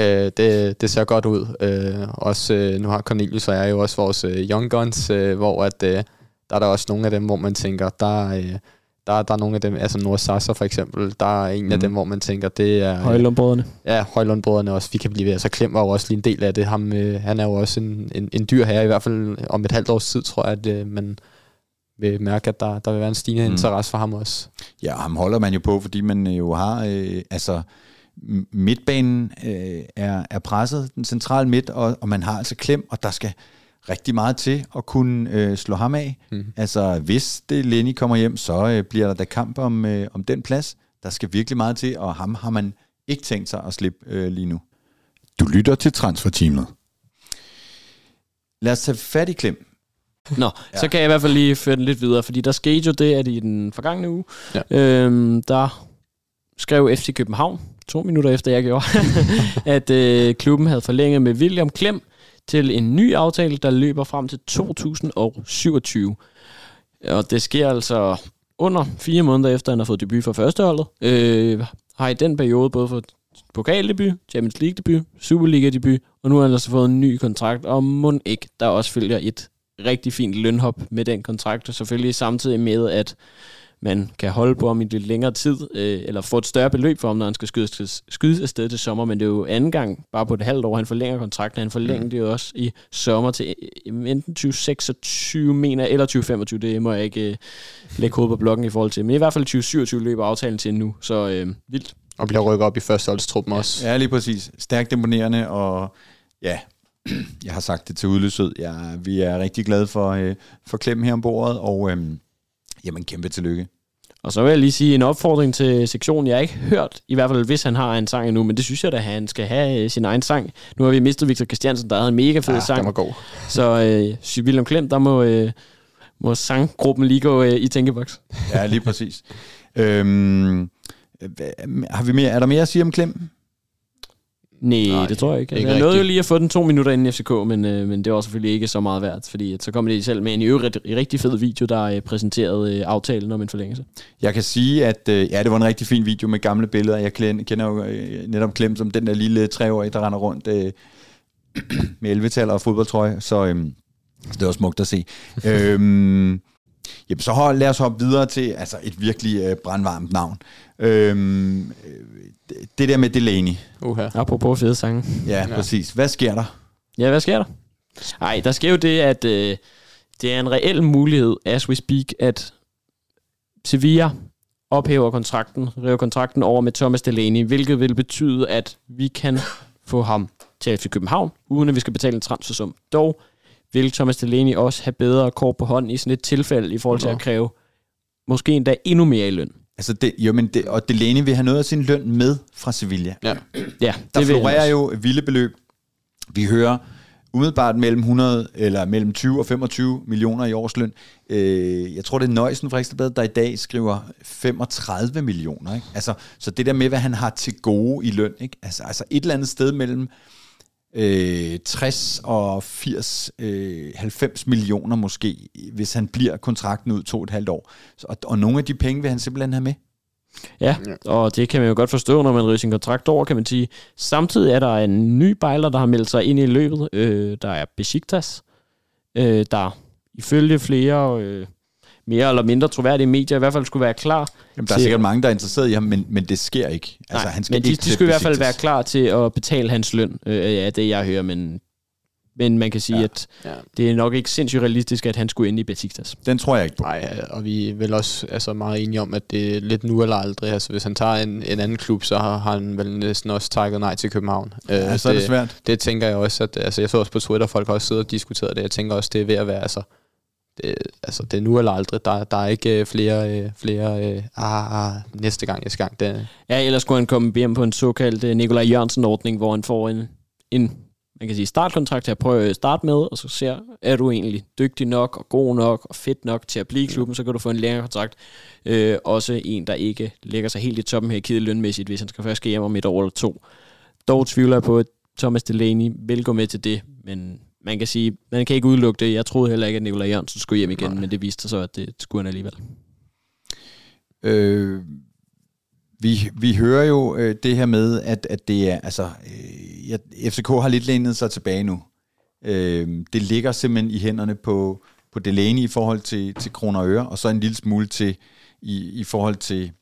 øh, det, det ser godt ud. Øh, også, øh, nu har Cornelius og jeg jo også vores øh, Young Guns, øh, hvor at, øh, der er der også nogle af dem, hvor man tænker, der, øh, der, der er nogle af dem, altså Nord Sasser for eksempel, der er en mm. af dem, hvor man tænker, det er... Højlundbrødrene. Ja, Højlundbrødrene også, vi kan blive ved. Altså Klem var jo også lige en del af det. Ham, øh, han er jo også en, en, en dyr her, i hvert fald om et halvt års tid, tror jeg, at øh, man vil mærke, at der, der vil være en stigende mm. interesse for ham også. Ja, ham holder man jo på, fordi man jo har, øh, altså midtbanen øh, er, er presset, den centrale midt, og, og man har altså Klem, og der skal rigtig meget til at kunne øh, slå ham af. Mm. Altså, hvis det Lenny kommer hjem, så øh, bliver der da kamp om, øh, om den plads. Der skal virkelig meget til, og ham har man ikke tænkt sig at slippe øh, lige nu. Du lytter til transferteamet. Lad os tage fat i Klem. Nå, ja. så kan jeg i hvert fald lige føre den lidt videre, fordi der skete jo det, at i den forgangne uge, ja. øhm, der skrev FC København, to minutter efter jeg gjorde, at øh, klubben havde forlænget med William Klem, til en ny aftale, der løber frem til 2027. Og det sker altså under fire måneder efter, han har fået debut for førsteholdet. Øh, har i den periode både fået pokaldebut, Champions League debut, Superliga debut, og nu har han altså fået en ny kontrakt, og må ikke, der også følger et rigtig fint lønhop med den kontrakt, og selvfølgelig samtidig med, at man kan holde på ham i lidt længere tid, øh, eller få et større beløb for ham, når han skal skydes, skydes afsted til sommer, men det er jo anden gang, bare på et halvt år, han forlænger kontrakten. Han forlænger mm. det jo også i sommer til øh, enten 2026, mener eller 2025, det må jeg ikke øh, lægge hovedet på blokken i forhold til, men i hvert fald 2027 løber aftalen til nu, så øh, vildt. Og bliver rykket op i førsteholdstruppen også. Ja, lige præcis. Stærkt imponerende, og ja, jeg har sagt det til udløsød. Ja, vi er rigtig glade for, øh, for Klem her ombord, og øh, jamen kæmpe tillykke. Og så vil jeg lige sige en opfordring til sektionen. Jeg har ikke hørt, i hvert fald hvis han har en sang endnu, men det synes jeg da, at han skal have øh, sin egen sang. Nu har vi mistet Victor Christiansen, der havde en mega fed ja, sang. Ja, god. Så øh, William Klem, der må, øh, må sanggruppen lige gå øh, i tænkeboks. Ja, lige præcis. øhm, har vi mere, er der mere at sige om Klem? Nej, Nej, det tror jeg ikke. ikke jeg nåede jo lige at få den to minutter inden FCK, men, øh, men det var selvfølgelig ikke så meget værd, fordi så kom det selv med en i øvrigt rigtig fed video, der øh, præsenterede øh, aftalen om en forlængelse. Jeg kan sige, at øh, ja, det var en rigtig fin video med gamle billeder. Jeg kender jo øh, netop Klem som den der lille treårige, der render rundt øh, med 11 og fodboldtrøje, så, øh, så det var smukt at se. øhm, Jamen, så hold, lad os hoppe videre til altså, et virkelig øh, brandvarmt navn. Øhm, det der med Delaney. Uh-huh. Apropos fede sange. Ja, ja, præcis. Hvad sker der? Ja, hvad sker der? Nej, der sker jo det, at øh, det er en reel mulighed, as we speak, at Sevilla ophæver kontrakten, river kontrakten over med Thomas Delaney, hvilket vil betyde, at vi kan få ham til FC København, uden at vi skal betale en transfersum. Dog vil Thomas Delaney også have bedre kort på hånden i sådan et tilfælde i forhold til at kræve måske endda endnu mere i løn. Altså det, jo, men det, og Delaney vil have noget af sin løn med fra Sevilla. Ja. Ja, Der det vil florerer jo vilde beløb. Vi hører umiddelbart mellem 100 eller mellem 20 og 25 millioner i årsløn. Øh, jeg tror, det er Nøjsen fra Ekstrabladet, der i dag skriver 35 millioner. Ikke? Altså, så det der med, hvad han har til gode i løn. Ikke? Altså, altså et eller andet sted mellem øh, 60 og 80, øh, 90 millioner måske, hvis han bliver kontrakten ud to og et halvt år. Så, og, og nogle af de penge vil han simpelthen have med. Ja, og det kan man jo godt forstå, når man river sin kontrakt over, kan man sige. Samtidig er der en ny bejler, der har meldt sig ind i løbet. Øh, der er Besiktas, øh, der ifølge flere øh, mere eller mindre troværdige medier i hvert fald skulle være klar. Jamen, der er til- sikkert mange, der er interesseret i ham, men, men det sker ikke. Altså, Nej, han skal men de, ikke de skulle i hvert fald være klar til at betale hans løn, øh, ja, det jeg hører, men, men man kan sige, ja. at Ja. det er nok ikke sindssygt realistisk, at han skulle ind i Besiktas. Den tror jeg ikke på. Nej, og vi er vel også altså, meget enige om, at det er lidt nu eller aldrig. Altså, hvis han tager en, en anden klub, så har han vel næsten også takket nej til København. Ja, så er det svært. Det tænker jeg også, at altså, jeg så også på Twitter, folk har også siddet og diskuteret det. Jeg tænker også, det er ved at være, altså, det, altså, det er nu eller aldrig. Der, der er ikke øh, flere, øh, flere øh, ah, ah, næste gang, næste gang. Det, Ja, ellers skulle han komme hjem på en såkaldt øh, Nikolaj Jørgensen-ordning, hvor han får en, en man kan sige, startkontrakt til at prøve at starte med, og så ser, er du egentlig dygtig nok, og god nok, og fedt nok til at blive i klubben, så kan du få en længere kontrakt. Øh, også en, der ikke lægger sig helt i toppen her kide lønmæssigt, hvis han skal først skal hjem om et år eller to. Dog tvivler jeg på, at Thomas Delaney vil gå med til det, men man kan sige, man kan ikke udelukke det. Jeg troede heller ikke, at Nikolaj Jørgensen skulle hjem igen, Nej. men det viste sig så, at det skulle han alligevel. Øh, vi, vi hører jo øh, det her med, at, at det er, altså, øh, ja, FCK har lidt lænet sig tilbage nu. Øh, det ligger simpelthen i hænderne på, på Delaney i forhold til, til kroner og øre, og så en lille smule til, i, i forhold til,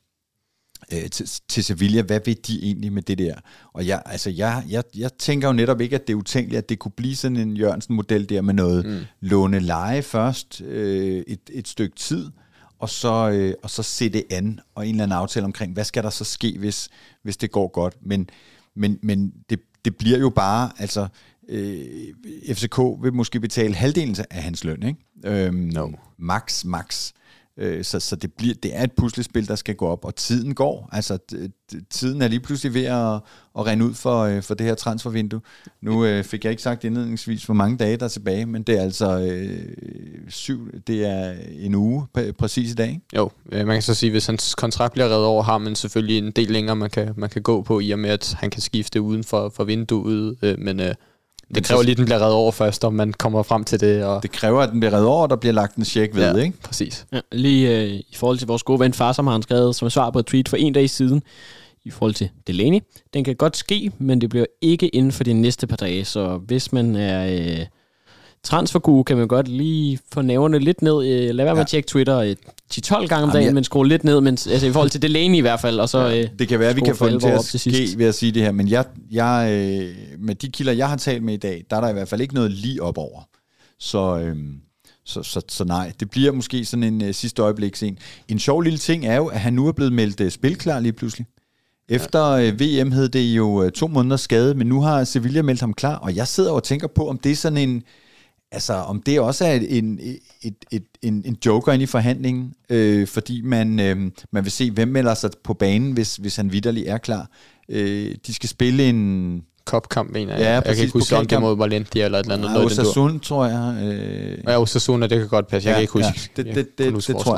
øh, til, til Sevilla. Hvad vil de egentlig med det der? Og jeg, altså, jeg, jeg, jeg tænker jo netop ikke, at det er utænkeligt, at det kunne blive sådan en Jørgensen-model der med noget mm. låne-leje først øh, et, et stykke tid, og så, øh, og så se det an, og en eller anden aftale omkring, hvad skal der så ske, hvis, hvis det går godt. Men, men, men det, det bliver jo bare, altså, øh, FCK vil måske betale halvdelen af hans løn, ikke? Øhm, no. Max, max. Øh, så så det, bliver, det er et puslespil, der skal gå op, og tiden går. Altså, tiden er lige pludselig ved at, at rende ud for, øh, for det her transfervindue. Nu øh, fik jeg ikke sagt indledningsvis, hvor mange dage der er tilbage, men det er altså øh, syv, det er en uge præ- præcis i dag. Ikke? Jo, øh, man kan så sige, hvis hans kontrakt bliver reddet over, har man selvfølgelig en del længere, man kan, man kan gå på, i og med, at han kan skifte uden for, for vinduet, øh, men øh, det kræver lige, at den bliver reddet over først, og man kommer frem til det. Og, Det kræver, at den bliver reddet over, og der bliver lagt en check ved, ja, ikke? præcis. Ja, lige øh, i forhold til vores gode ven far, som har han skrevet som svar på et tweet for en dag siden, i forhold til Delaney. Den kan godt ske, men det bliver ikke inden for de næste par dage, så hvis man er øh, transferguru, kan man godt lige få nævnerne lidt ned. Øh, lad være med Ja. at tjekke Twitter øh, 10-12 gange om Jamen, dagen, jeg- men skrue lidt ned, mens, altså i forhold til Delaney i hvert fald, og så... Øh, Det kan være, at vi kan få den til at ske ved at sige det her, men jeg, jeg, øh, med de kilder, jeg har talt med i dag, der er der i hvert fald ikke noget lige op over. Så, øh, så, så, så nej, det bliver måske sådan en øh, sidste øjebliks en. En sjov lille ting er jo, at han nu er blevet meldt øh, spilklar lige pludselig. Efter øh, VM hed det jo øh, to måneder skade, men nu har Sevilla meldt ham klar, og jeg sidder og tænker på, om det er sådan en, altså om det også er en, et, et, en, en joker ind i forhandlingen, øh, fordi man, øh, man vil se, hvem melder sig på banen, hvis, hvis han vidderlig er klar. Øh, de skal spille en Cup-kamp, mener jeg. Ja, jeg præcis, kan ikke huske, om det mod Valencia eller et eller andet. ja. Osasuna, tror jeg. Øh, Ja, Osasuna, det kan godt passe. Jeg Ja, kan ikke huske. ja, det- det- det- huske det tror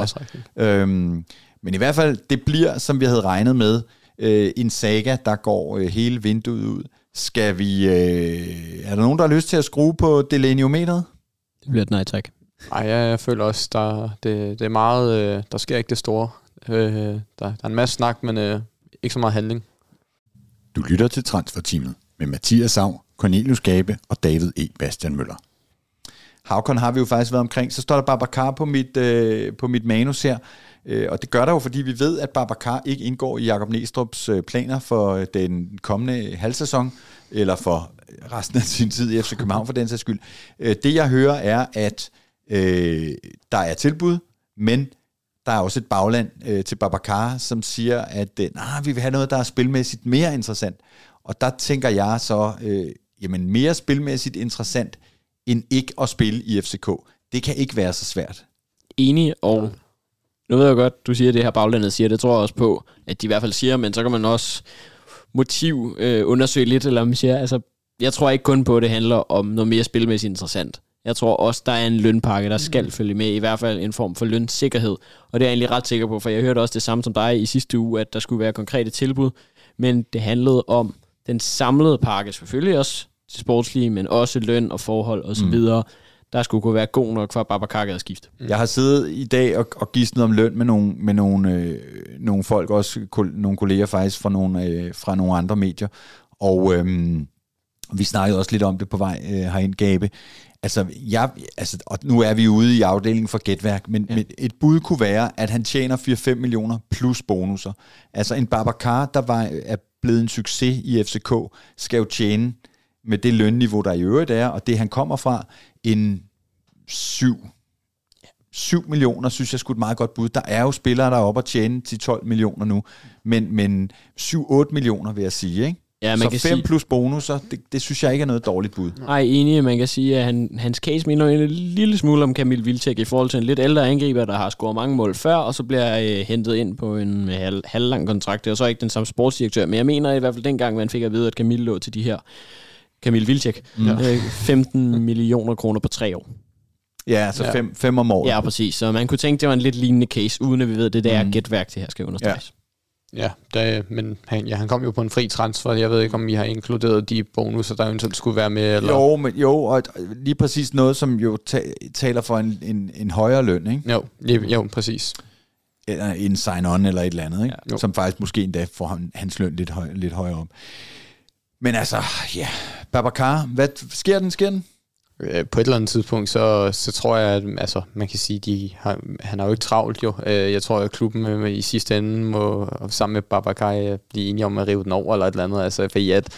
jeg. Øhm, men i hvert fald, det bliver, som vi havde regnet med, øh, en saga, der går øh, hele vinduet ud. Skal vi... Øh, er der nogen, der har lyst til at skrue på deleniometeret? det bliver et nej tak. Ej, jeg, jeg føler også, der, det, det er meget, øh, der sker ikke det store. Øh, der, der er en masse snak, men øh, ikke så meget handling. Du lytter til Transferteamet med Mathias Sav, Cornelius Gabe og David E. Bastian Møller. Havkon har vi jo faktisk været omkring. Så står der Babacar på mit, øh, på mit manus her. Øh, og det gør der jo, fordi vi ved, at Babacar ikke indgår i Jakob Næstrup's øh, planer for øh, den kommende halvsæson, eller for resten af sin tid i FC København for den sags skyld. Øh, det jeg hører er, at øh, der er tilbud, men der er også et bagland øh, til Babacar, som siger, at øh, nah, vi vil have noget, der er spilmæssigt mere interessant. Og der tænker jeg så, øh, jamen mere spilmæssigt interessant, end ikke at spille i FCK. Det kan ikke være så svært. Enig, og nu ved jeg godt, du siger det her baglandet siger, det tror jeg også på, at de i hvert fald siger, men så kan man også motiv øh, undersøge lidt, eller man siger, altså, jeg tror ikke kun på, at det handler om noget mere spilmæssigt interessant. Jeg tror også, der er en lønpakke, der skal følge med, i hvert fald en form for lønsikkerhed. Og det er jeg egentlig ret sikker på, for jeg hørte også det samme som dig i sidste uge, at der skulle være konkrete tilbud, men det handlede om den samlede pakke, selvfølgelig også til sportslige, men også løn og forhold osv., mm. Der skulle kunne være god nok for Babacar at skifte. Mm. Jeg har siddet i dag og, og givet om løn med nogle, med nogle, øh, nogle folk, også kol, nogle kolleger faktisk fra nogle, øh, fra nogle andre medier, og øh, vi snakkede også lidt om det på vej øh, herind, Gabe. Altså, jeg, altså, og nu er vi ude i afdelingen for gætværk, men, ja. men et bud kunne være, at han tjener 4-5 millioner plus bonusser. Altså en Babacar, der var, er blevet en succes i FCK, skal jo tjene med det lønniveau, der i øvrigt er, og det han kommer fra, en 7 7 millioner, synes jeg skulle et meget godt bud. Der er jo spillere, der er oppe at tjene til 12 millioner nu, men, men 7-8 millioner vil jeg sige, ikke? Ja, man så kan 5 sige, plus bonusser, det, det synes jeg ikke er noget dårligt bud. Nej, enig. Man kan sige, at han, hans case minder en lille smule om Kamil Vilcek i forhold til en lidt ældre angriber, der har scoret mange mål før, og så bliver øh, hentet ind på en halv, halvlang kontrakt. Det er så ikke den samme sportsdirektør, men jeg mener i hvert fald dengang, man fik at vide, at Kamil lå til de her Kamil Vilcek. Mm. Øh, 15 millioner kroner på tre år. Ja, så ja. Fem, fem om året. Ja, præcis. Så man kunne tænke, det var en lidt lignende case, uden at vi ved, at det der mm. gætværk, det her skal understreges. Ja. Ja, der, men han, ja, han kom jo på en fri transfer. Jeg ved ikke, om I har inkluderet de bonusser, der eventuelt skulle være med. Eller? Jo, men, jo, og lige præcis noget, som jo ta- taler for en, en, en højere løn, ikke? Jo, lige, jo præcis. Eller en sign-on eller et eller andet, ikke? Ja, som faktisk måske endda får han, hans løn lidt, høj, lidt højere op. Men altså, ja, Babacar, hvad sker den, sker den? Øh, på et eller andet tidspunkt, så, så tror jeg, at altså, man kan sige, de har, han har jo ikke travlt jo. Øh, jeg tror, at klubben øh, i sidste ende må sammen med Babacar blive enige om at rive den over eller et eller andet. Altså, fordi at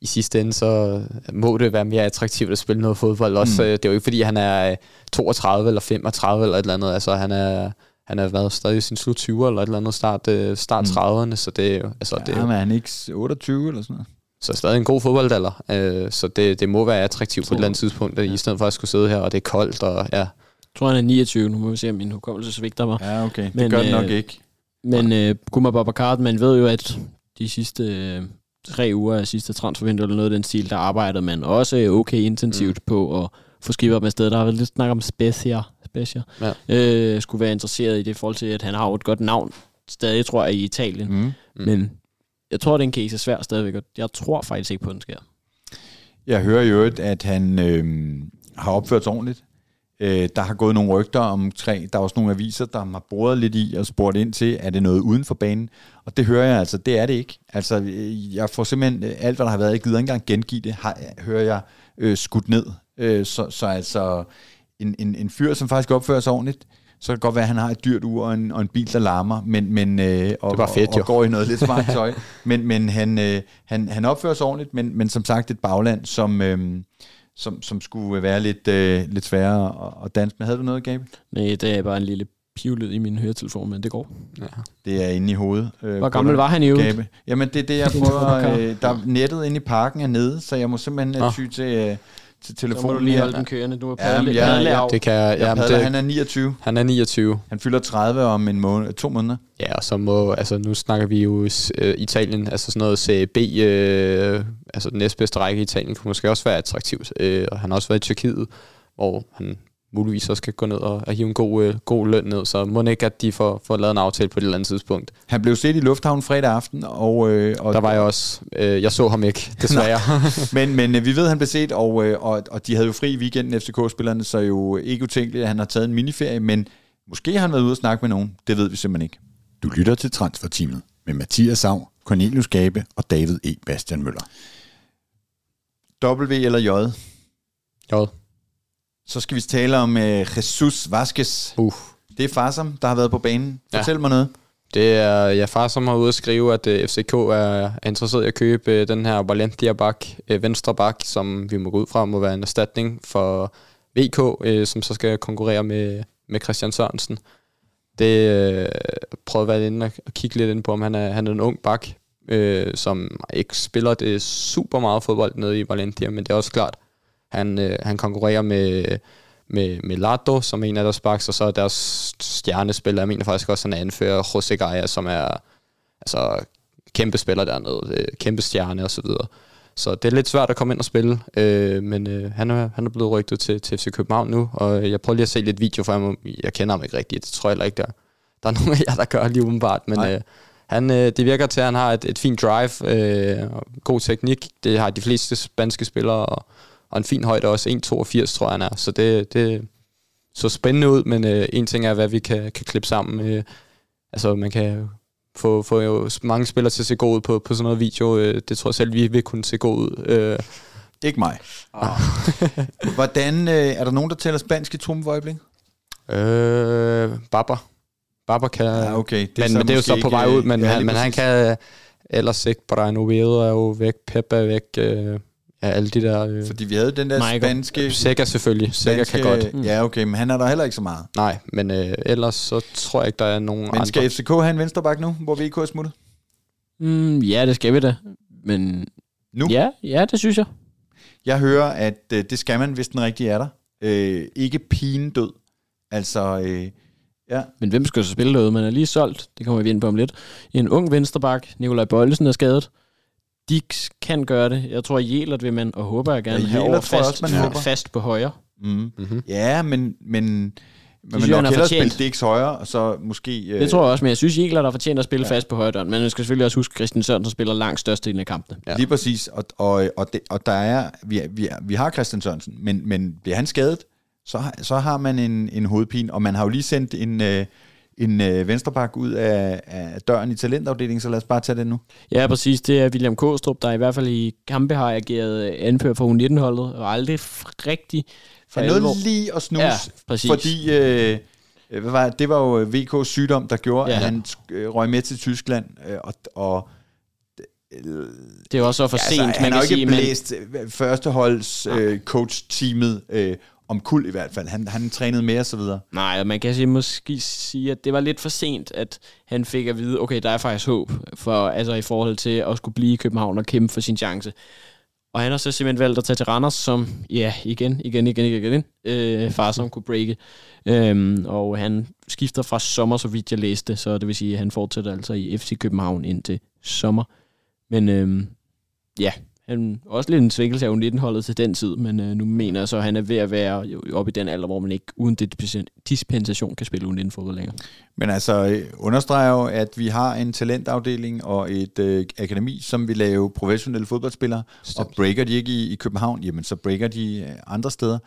i sidste ende, så må det være mere attraktivt at spille noget fodbold. Også, mm. Det er jo ikke, fordi han er 32 eller 35 eller et eller andet. Altså, han er, han har været stadig i sin slut 20'er eller et eller andet start, start 30'erne, mm. så det er jo... Altså, ja, det er jo, men er han ikke 28 eller sådan noget? Så stadig en god fodboldalder, øh, så det, det må være attraktivt på et eller andet tidspunkt, at ja. i stedet for at skulle sidde her, og det er koldt, og ja. Jeg tror, han er 29, nu må vi se, om min hukommelse svigter mig. Ja, okay, men, det gør det nok øh, ikke. Men øh, Guma Babacar, man ved jo, at de sidste øh, tre uger af sidste transfervindue eller noget af den stil, der arbejdede man også okay intensivt mm. på at få skibet med sted. Der har været lidt snak om Specia, Specia ja. øh, skulle være interesseret i det i forhold til, at han har jo et godt navn stadig, tror jeg, i Italien. Mm. Mm. Men jeg tror, den case er svær stadigvæk, og jeg tror faktisk ikke på, at den sker. Jeg hører jo, at han øh, har opført sig ordentligt. Øh, der har gået nogle rygter om tre. Der er også nogle aviser, der har boret lidt i og spurgt ind til, er det noget uden for banen? Og det hører jeg altså, det er det ikke. Altså, øh, jeg får simpelthen øh, alt, hvad der har været, jeg gider ikke engang gengive det, har, hører jeg øh, skudt ned. Øh, så, så altså, en, en, en fyr, som faktisk opfører sig ordentligt, så kan det godt være, at han har et dyrt ur og en, og en bil, der larmer, men, men, øh, og, det fedt, og, og går i noget lidt smart tøj. men men han, øh, han, han opfører sig ordentligt, men, men som sagt et bagland, som, øh, som, som skulle være lidt, øh, lidt sværere at, at danse med. Havde du noget, Gabe? Nej, det er bare en lille pivlyd i min høretelefon, men det går. Ja. Det er inde i hovedet. Øh, Hvor gammel var han i øvrigt? Jamen, det er det, jeg prøver. Øh, der er nettet inde i parken er nede, så jeg må simpelthen oh. ty til... Øh, til telefonen. Så må du lige holde den kørende. Du er padle, ja, ja, ja, det kan jeg. Ja, padler, det, han er 29. Han er 29. Han fylder 30 om en måned, to måneder. Ja, og så må, altså nu snakker vi jo uh, Italien, altså sådan noget CB, uh, altså den næstbedste række i Italien, kunne måske også være attraktivt. Uh, og han har også været i Tyrkiet, hvor han muligvis også kan gå ned og, og hive en god, øh, god løn ned, så må ikke, at de får, får lavet en aftale på et eller andet tidspunkt. Han blev set i Lufthavn fredag aften, og... Øh, og der var jeg også. Øh, jeg så ham ikke, desværre. men, men øh, vi ved, at han blev set, og, øh, og, og de havde jo fri i weekenden, FCK-spillerne, så jo ikke utænkeligt, at han har taget en miniferie, men måske har han været ude og snakke med nogen. Det ved vi simpelthen ikke. Du lytter til Transferteamet med Mathias Sav, Cornelius Gabe og David E. Bastian Møller. W eller J? J. Så skal vi tale om uh, Jesus Vasquez. Uh. Det er Farsam, der har været på banen. Fortæl ja. mig noget. Det er ja, far, som har ude at skrive, at uh, øh, FCK er interesseret i at købe uh, den her Valentia bak, uh, venstre bak, som vi må gå ud fra, må være en erstatning for VK, uh, som så skal konkurrere med, med Christian Sørensen. det øh, prøvede at være inde og, kigge lidt ind på, om han er, han er en ung bak, øh, som ikke spiller det super meget fodbold nede i Valencia, men det er også klart, han, øh, han konkurrerer med, med, med Lato, som er en af deres backs, og så er deres stjernespiller, jeg mener faktisk også, han er anfører José Gaia, som er altså, kæmpe spiller dernede, øh, kæmpe stjerne og så videre. Så det er lidt svært at komme ind og spille, øh, men øh, han, er, han er blevet rygtet til, til FC København nu, og jeg prøver lige at se lidt video for ham. Jeg kender ham ikke rigtigt, det tror jeg heller ikke, der, der er nogen af jer, der gør lige umiddelbart, men øh, han, øh, det virker til, at han har et, et fint drive, øh, god teknik, det har de fleste spanske spillere, og, og en fin højde også, 1,82 tror jeg han er, så det, det så spændende ud, men øh, en ting er, hvad vi kan, kan klippe sammen. Øh, altså man kan få, få jo mange spillere til at se god ud på, på sådan noget video. Øh, det tror jeg selv, vi vil kunne se god ud. Øh. Ikke mig. Ah. Hvordan, øh, er der nogen, der taler spansk i truppen for øjeblikket? Øh, Baba. Baba kan... Ja, okay. Det men, men det er jo så på vej ud, men, han, men han kan ellers ikke. Brian Oviedo er jo væk, Pep er væk. Øh, ja, alle de der... Øh, Fordi vi havde den der Michael. spanske... Sikker selvfølgelig. Sikker kan godt. Mm. Ja, okay, men han er der heller ikke så meget. Nej, men øh, ellers så tror jeg ikke, der er nogen Men andre. skal FCK have en venstreback nu, hvor VK er smuttet? Mm, ja, det skal vi da. Men nu? Ja, ja, det synes jeg. Jeg hører, at øh, det skal man, hvis den rigtige er der. Øh, ikke pigen død. Altså, øh, ja. Men hvem skal så spille derude? Man er lige solgt. Det kommer vi ind på om lidt. En ung venstreback, Nikolaj Bøjlesen er skadet. Dix kan gøre det. Jeg tror, Jelert vil man, og håber jeg gerne, ja, have over fast, også, man håber. fast på højre. Mm. Mm-hmm. Ja, men, men men man nok hellere spille Dix højre, og så måske... Øh... Det tror jeg også, men jeg synes Jelert har fortjent at spille ja. fast på højre døren. Men man skal selvfølgelig også huske, at Christian Sørensen spiller langt størstedelen af kampene. Ja. Lige præcis, og, og, og, det, og der er... Vi, vi, vi har Christian Sørensen, men, men bliver han skadet, så, så har man en, en hovedpine, og man har jo lige sendt en... Øh, en øh, venstreback ud af, af døren i talentafdelingen, så lad os bare tage det nu. Ja, præcis. Det er William Kostrup, der i hvert fald i kampe har ageret anfører for U19-holdet, og aldrig rigtig for Han nåede lige at snuse, ja, præcis. fordi øh, hvad var, det var jo VK's sygdom, der gjorde, ja. at han øh, røg med til Tyskland, øh, og, og det er også så for ja, sent, altså, man har jo ikke blæst men... førsteholds øh, coach-teamet øh, om kul i hvert fald. Han, han trænede mere og så videre. Nej, man kan sige, måske sige, at det var lidt for sent, at han fik at vide, okay, der er faktisk håb for, altså i forhold til at skulle blive i København og kæmpe for sin chance. Og han har så simpelthen valgt at tage til Randers, som, ja, igen, igen, igen, igen, igen øh, far som kunne breake. Øhm, og han skifter fra sommer, så vidt jeg læste, så det vil sige, at han fortsætter altså i FC København indtil sommer. Men øhm, ja, han også lidt en svækkelse af U19-holdet til den tid, men øh, nu mener jeg så, at han er ved at være oppe i den alder, hvor man ikke uden dispensation kan spille U19-fodbold længere. Men altså, øh, understreger jo, at vi har en talentafdeling og et øh, akademi, som vil lave professionelle fodboldspillere, Stemt. og breaker de ikke i, i København, jamen så breaker de øh, andre steder.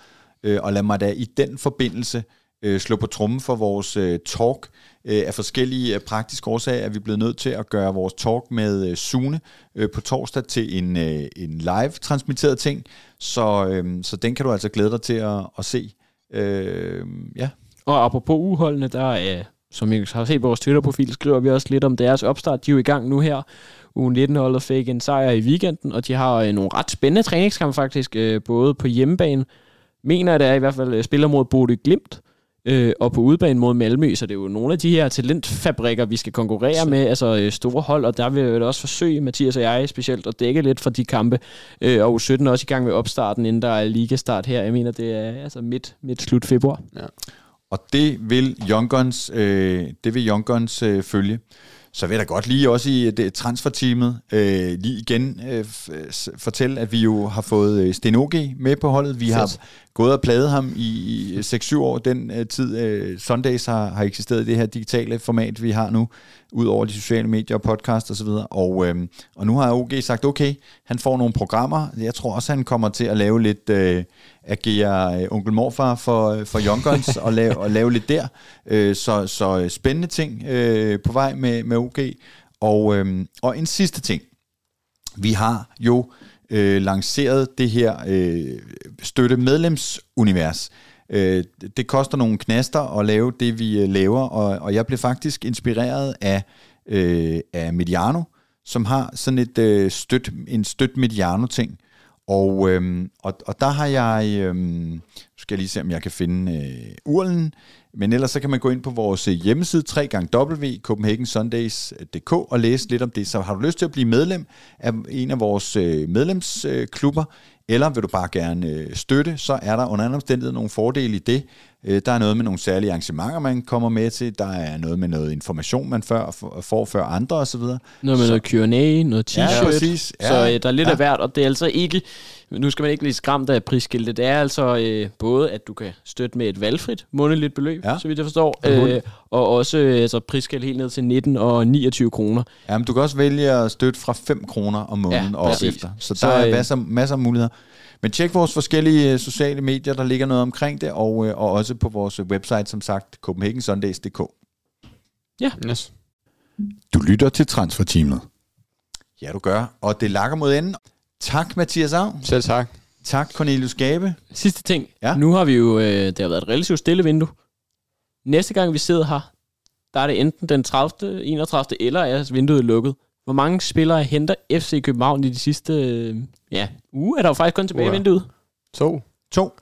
Øh, og lad mig da i den forbindelse øh, øh, slå på trummen for vores øh, talk. Øh, af forskellige øh, praktiske årsager er vi blevet nødt til at gøre vores talk med øh, Sune øh, på torsdag til en, øh, en live transmitteret ting, så, øh, så den kan du altså glæde dig til at, at se. Øh, ja. Og apropos uholdene, der er, som I har set på vores Twitter-profil, skriver vi også lidt om deres opstart. De er jo i gang nu her. Ugen 19-holdet fik en sejr i weekenden, og de har øh, nogle ret spændende træningskampe faktisk, øh, både på hjemmebane, mener at det er i hvert fald øh, spiller mod Bodø Glimt, øh, og på udebane mod Malmø, så det er jo nogle af de her talentfabrikker, vi skal konkurrere så. med, altså øh, store hold, og der vil jeg også forsøge, Mathias og jeg specielt, at dække lidt for de kampe, øh, og U17 er også i gang med opstarten, inden der er ligastart her. Jeg mener, det er altså midt, midt slut februar. Ja. Og det vil Young Guns, øh, det vil Young Guns øh, følge. Så vil jeg da godt lige også i det transferteamet øh, lige igen øh, fortælle, at vi jo har fået øh, Sten OG med på holdet. Vi Fedt. har gået og pladet ham i 6-7 år, den øh, tid øh, Sundays har, har eksisteret i det her digitale format, vi har nu, ud over de sociale medier og podcast osv. Og, og, øh, og nu har OG sagt, okay, han får nogle programmer. Jeg tror også, han kommer til at lave lidt... Øh, agere øh, onkel morfar for, øh, for Young Guns og, lave, og lave lidt der. Øh, så, så øh, spændende ting øh, på vej med, med OG. Og, øh, og en sidste ting. Vi har jo øh, lanceret det her øh, støtte medlemsunivers. Øh, det koster nogle knaster at lave det, vi øh, laver, og, og jeg blev faktisk inspireret af, øh, af Mediano, som har sådan et øh, støt, en støt Mediano-ting. Og, øhm, og, og der har jeg, øhm, skal jeg lige se, om jeg kan finde øh, urlen. Men ellers så kan man gå ind på vores øh, hjemmeside, hjemmeside, www.copenhagensundays.dk og læse lidt om det. Så har du lyst til at blive medlem af en af vores øh, medlemsklubber, øh, eller vil du bare gerne øh, støtte, så er der under andre omstændigheder nogle fordele i det. Øh, der er noget med nogle særlige arrangementer, man kommer med til. Der er noget med noget information, man før, får før andre osv. Noget med så. noget Q&A, noget t-shirt. Ja, præcis. Ja, så øh, der er lidt ja. af hvert, og det er altså ikke... Nu skal man ikke blive skræmt af prisskiltet. Det er altså øh, både, at du kan støtte med et valgfrit månedligt beløb, ja. så vidt jeg forstår, øh, og også øh, altså, prisskilt helt ned til 19 og 29 kroner. Ja, men du kan også vælge at støtte fra 5 kroner om måneden ja, og efter. Så, så der er øh, masser, masser af muligheder. Men tjek vores forskellige øh, sociale medier, der ligger noget omkring det, og, øh, og også på vores website, som sagt, copenhagensundays.dk. Ja. Yes. Du lytter til Transferteamet. Ja, du gør. Og det lakker mod enden. Tak, Mathias Av. Selv tak. Tak, Cornelius Gabe. Sidste ting. Ja? Nu har vi jo, øh, det har været et relativt stille vindue. Næste gang vi sidder her, der er det enten den 30., 31. eller er vinduet lukket. Hvor mange spillere henter FC København i de sidste øh, ja, uge? Er der jo faktisk kun tilbage i vinduet? To. To.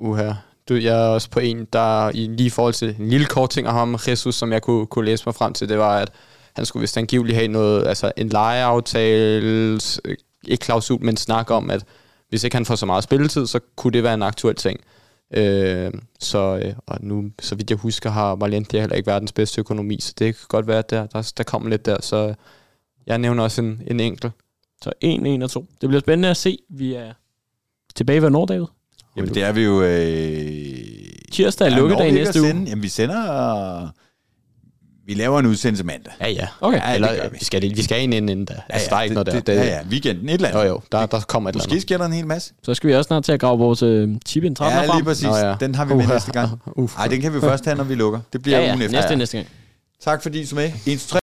Uha. Du, jeg er også på en, der i lige i forhold til en lille kort ting af ham, Jesus, som jeg kunne, kunne læse mig frem til, det var, at han skulle vist angiveligt have noget, altså en lejeaftale, ikke klausul, men snak om, at hvis ikke han får så meget spilletid, så kunne det være en aktuel ting. Øh, så, øh, og nu, så vidt jeg husker, har Valencia heller ikke verdens bedste økonomi, så det kan godt være, at der, der, der kommer lidt der, så jeg nævner også en, en enkelt. Så 1, 1 og 2. Det bliver spændende at se. Vi er tilbage hvornår, David? Jamen, det er vi jo... Øh... Tirsdag er lukkedag næste uge. Jamen, vi sender... Vi laver en udsendelse mandag. Ja, ja. Okay. Ja, eller, vi, vi, skal, vi skal ind inden da. Ja, altså, der er ikke det, noget der. Det, ja, ja. Weekenden, et eller andet. Jo, jo. Der, der kommer et eller andet. Måske sker der en hel masse. Så skal vi også snart til at grave vores uh, chip in Ja, lige præcis. Nå, ja. Den har vi med uh, næste gang. Nej, den kan vi først have, når vi lukker. Det bliver ja, ja. ugen efter. Næste, næste gang. Tak fordi I så med. 1, 3.